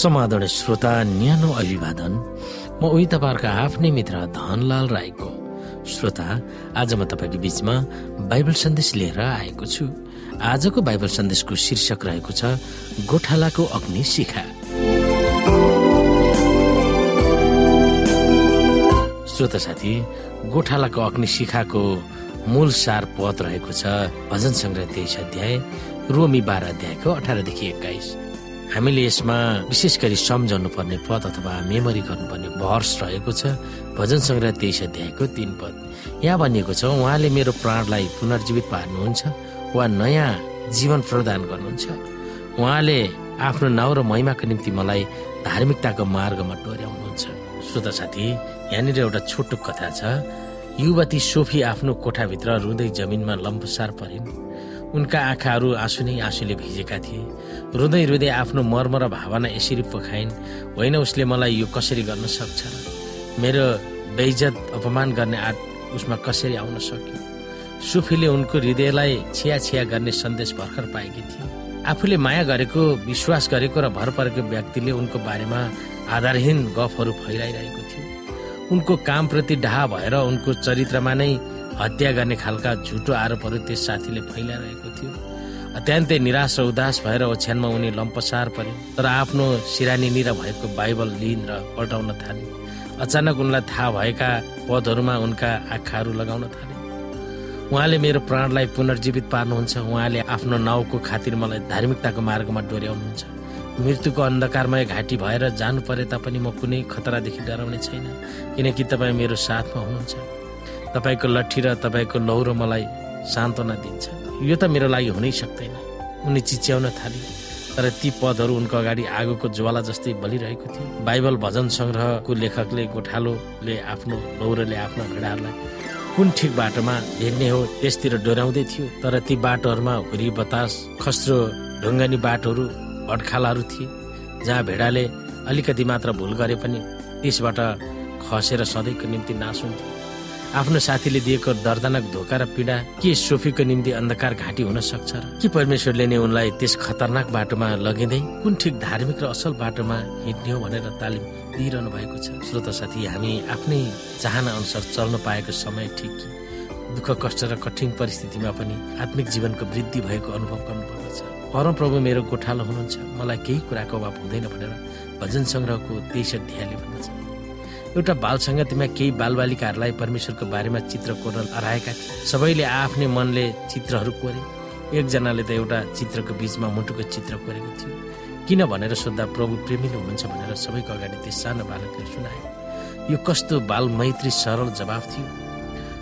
समाधान श्रोता न्यानो अभिवादन। म उही तपाईँहरूको आफ्नै मित्र धनलाल राईको। श्रोता आज म तपाईँको बिचमा बाइबल सन्देश लिएर आएको छु। आजको बाइबल सन्देशको शीर्षक रहेको छ गोठालाको अग्नि शिखा। श्रोता साथी गोठालाको अग्नि शिखाको मूल सार पद रहेको छ भजन सङ्ग्रह तेइस अध्याय रोमी बाह्र अध्यायको अठारदेखि एक्काइस। हामीले यसमा विशेष गरी सम्झाउनु पर्ने पद अथवा मेमोरी गर्नुपर्ने भर्स रहेको छ। भजन सङ्ग्रह तेइस अध्यायको तिन पद। यहाँ भनिएको छ उहाँले मेरो प्राणलाई पुनर्जीवित पार्नुहुन्छ वा नयाँ जीवन प्रदान गर्नुहुन्छ। उहाँले आफ्नो नाउँ र महिमाको निम्ति मलाई धार्मिकताको मार्गमा डोर्याउनुहुन्छ। श्रोता साथी यहाँनिर एउटा छोटो कथा छ। युवती सोफी आफ्नो कोठाभित्र रुँदै जमिनमा लम्बसार परिन्। उनका आँखाहरू आँसु नै आँसुले भिजेका थिए। रुँदै रुँदै आफ्नो मर्म र भावना यसरी पोखाइन् होइन उसले मलाई यो कसरी गर्न सक्छ? मेरो बेइजत अपमान गर्ने आँट उसमा कसरी आउन सक्यो? सुफीले उनको हृदयलाई छिया छिया गर्ने सन्देश भर्खर पाएकी थिए। आफूले माया गरेको विश्वास गरेको र भर परेको व्यक्तिले उनको बारेमा आधारहीन गफहरू फैलाइरहेको थियो। उनको कामप्रति डाहा भएर उनको चरित्रमा नै हत्या गर्ने खालका झुटो आरोपहरू त्यस साथीले फैलाइरहेको थियो। अत्यन्तै निराश र उदास भएर ओछ्यानमा उनी लम्पसार परे। तर आफ्नो सिरानीनिर भएको बाइबल लिन र पल्टाउन थाले। अचानक उनलाई थाहा भएका पदहरूमा उनका आँखाहरू लगाउन थाले। उहाँले मेरो प्राणलाई पुनर्जीवित पार्नुहुन्छ। उहाँले आफ्नो नाउँको खातिर मलाई धार्मिकताको मार्गमा डोर्याउनुहुन्छ। मृत्युको अन्धकारमय घाँटी भएर जानु परे तापनि म कुनै खतरादेखि डराउने छैन। किनकि तपाईँ मेरो साथमा हुनुहुन्छ। तपाईँको लट्ठी र तपाईँको लौरो मलाई सान्त्वना दिन्छ। यो त मेरो लागि हुनै सक्दैन। उनी चिच्याउन थाले तर ती पदहरू उनको अगाडि आगोको ज्वाला जस्तै बलिरहेको थियो बाइबल भजन सङ्ग्रहको लेखकले गोठालोले आफ्नो लौरोले आफ्नो भेडाहरूलाई कुन ठिक बाटोमा हिँड्ने हो त्यसतिर डोर्याउँदै थियो। तर ती बाटोहरूमा हुरी बतास खस्रो ढुङ्गानी बाटोहरू भटखालाहरू थिए जहाँ भेडाले अलिकति मात्र भुल गरे पनि त्यसबाट खसेर सधैँको निम्ति नाश हुन्थ्यो आफ्नो साथीले दिएको दर्दनाक धोका र पीडा के सोफीको निम्ति अन्धकार घाँटी हुन सक्छ र के परमेश्वरले नै उनलाई त्यस खतरनाक बाटोमा लगिँदै कुन ठिक धार्मिक र असल बाटोमा हिँड्ने हो भनेर तालिम दिइरहनु भएको छ? श्रोत साथी हामी आफ्नै चाहना अनुसार चल्न पाएको समय ठिक दुःख कष्ट र कठिन परिस्थितिमा पनि आत्मिक जीवनको वृद्धि भएको अनुभव गर्नुपर्दछ। परमप्रभु मेरो गोठालो हुनुहुन्छ। मलाई केही कुराको अभाव हुँदैन भनेर भजन सङ्ग्रहको तेइस अध्यायले भन्दछ। एउटा बाल सङ्गतिमा केही बालबालिकाहरूलाई परमेश्वरको बारेमा चित्र कोर्न हराएका थिए सबैले आफ्नै मनले चित्रहरू कोरे। एकजनाले त एउटा चित्रको बिचमा मुटुको चित्र कोरेको थियो। किन भनेर सोद्धा प्रभु प्रेमिलो हुनुहुन्छ भनेर सबैको अगाडि त्यो सानो बालकले सुनाए। यो कस्तो बाल मैत्री सरल जवाब थियो।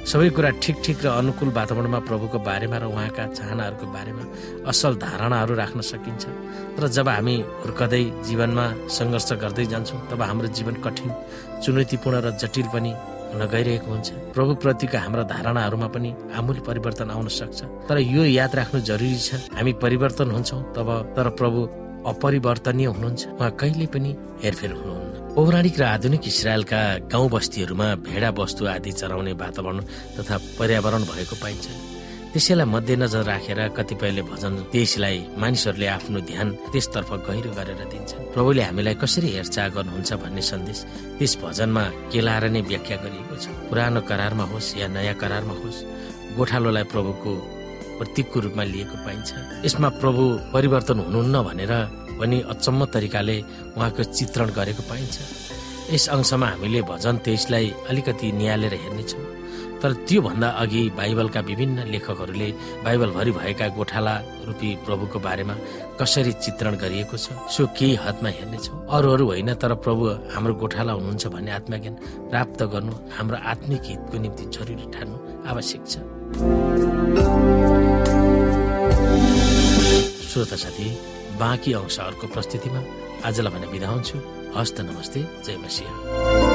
सबै कुरा ठिक ठिक र अनुकूल वातावरणमा प्रभुको बारेमा र उहाँका चाहनाहरूको बारेमा असल धारणाहरू राख्न सकिन्छ। तर जब हामी हुर्कदै जीवनमा सङ्घर्ष गर्दै जान्छौँ तब हाम्रो जीवन कठिन चुनौतीपूर्ण र जटिल पनि हुन गइरहेको हुन्छ। प्रभुप्रतिका हाम्रा धारणाहरूमा पनि आमूल परिवर्तन आउन सक्छ। तर यो याद राख्नु जरुरी छ हामी परिवर्तन हुन्छौँ तब तर प्रभु अपरिवर्तनीय हुनुहुन्छ। उहाँ कहिले पनि हेरफेर हुनुहुन्न। पौराणिक र आधुनिक इसरायलका गाउँ बस्तीहरूमा भेडा वस्तु आदि चराउने वातावरण तथा पर्यावरण भएको पाइन्छ। त्यसैलाई मध्यनजर राखेर कतिपयले भजन त्यसलाई मानिसहरूले आफ्नो ध्यान त्यसतर्फ गहिरो गरेर दिन्छन्। प्रभुले हामीलाई कसरी हेरचाह गर्नुहुन्छ भन्ने सन्देश त्यस भजनमा केलाएर नै व्याख्या गरिएको छ। पुरानो करारमा होस् या नयाँ करारमा होस् गोठालोलाई प्रभुको प्रतीकको रूपमा लिएको पाइन्छ। यसमा प्रभु परिवर्तन हुनुहुन्न भनेर पनि अचम्म तरिकाले उहाँको चित्रण गरेको पाइन्छ। यस अंशमा हामीले भजन तेइसलाई अलिकति निहालेर हेर्नेछौँ। तर त्योभन्दा अघि बाइबलका विभिन्न लेखकहरूले बाइबलभरि भएका गोठाला रूपी प्रभुको बारेमा कसरी चित्रण गरिएको छ सो केही हदमा हेर्नेछौँ। अरूहरू होइन तर प्रभु हाम्रो गोठाला हुनुहुन्छ भन्ने आत्मज्ञान प्राप्त गर्नु हाम्रो आत्मिक हितको निम्ति जरुरी ठान्नु आवश्यक छ। श्रोता साथी बाँकी अंशहरूको प्रस्तुतिमा आजलाई भने बिदा हुन्छु। हस्त नमस्ते जय मसिंह।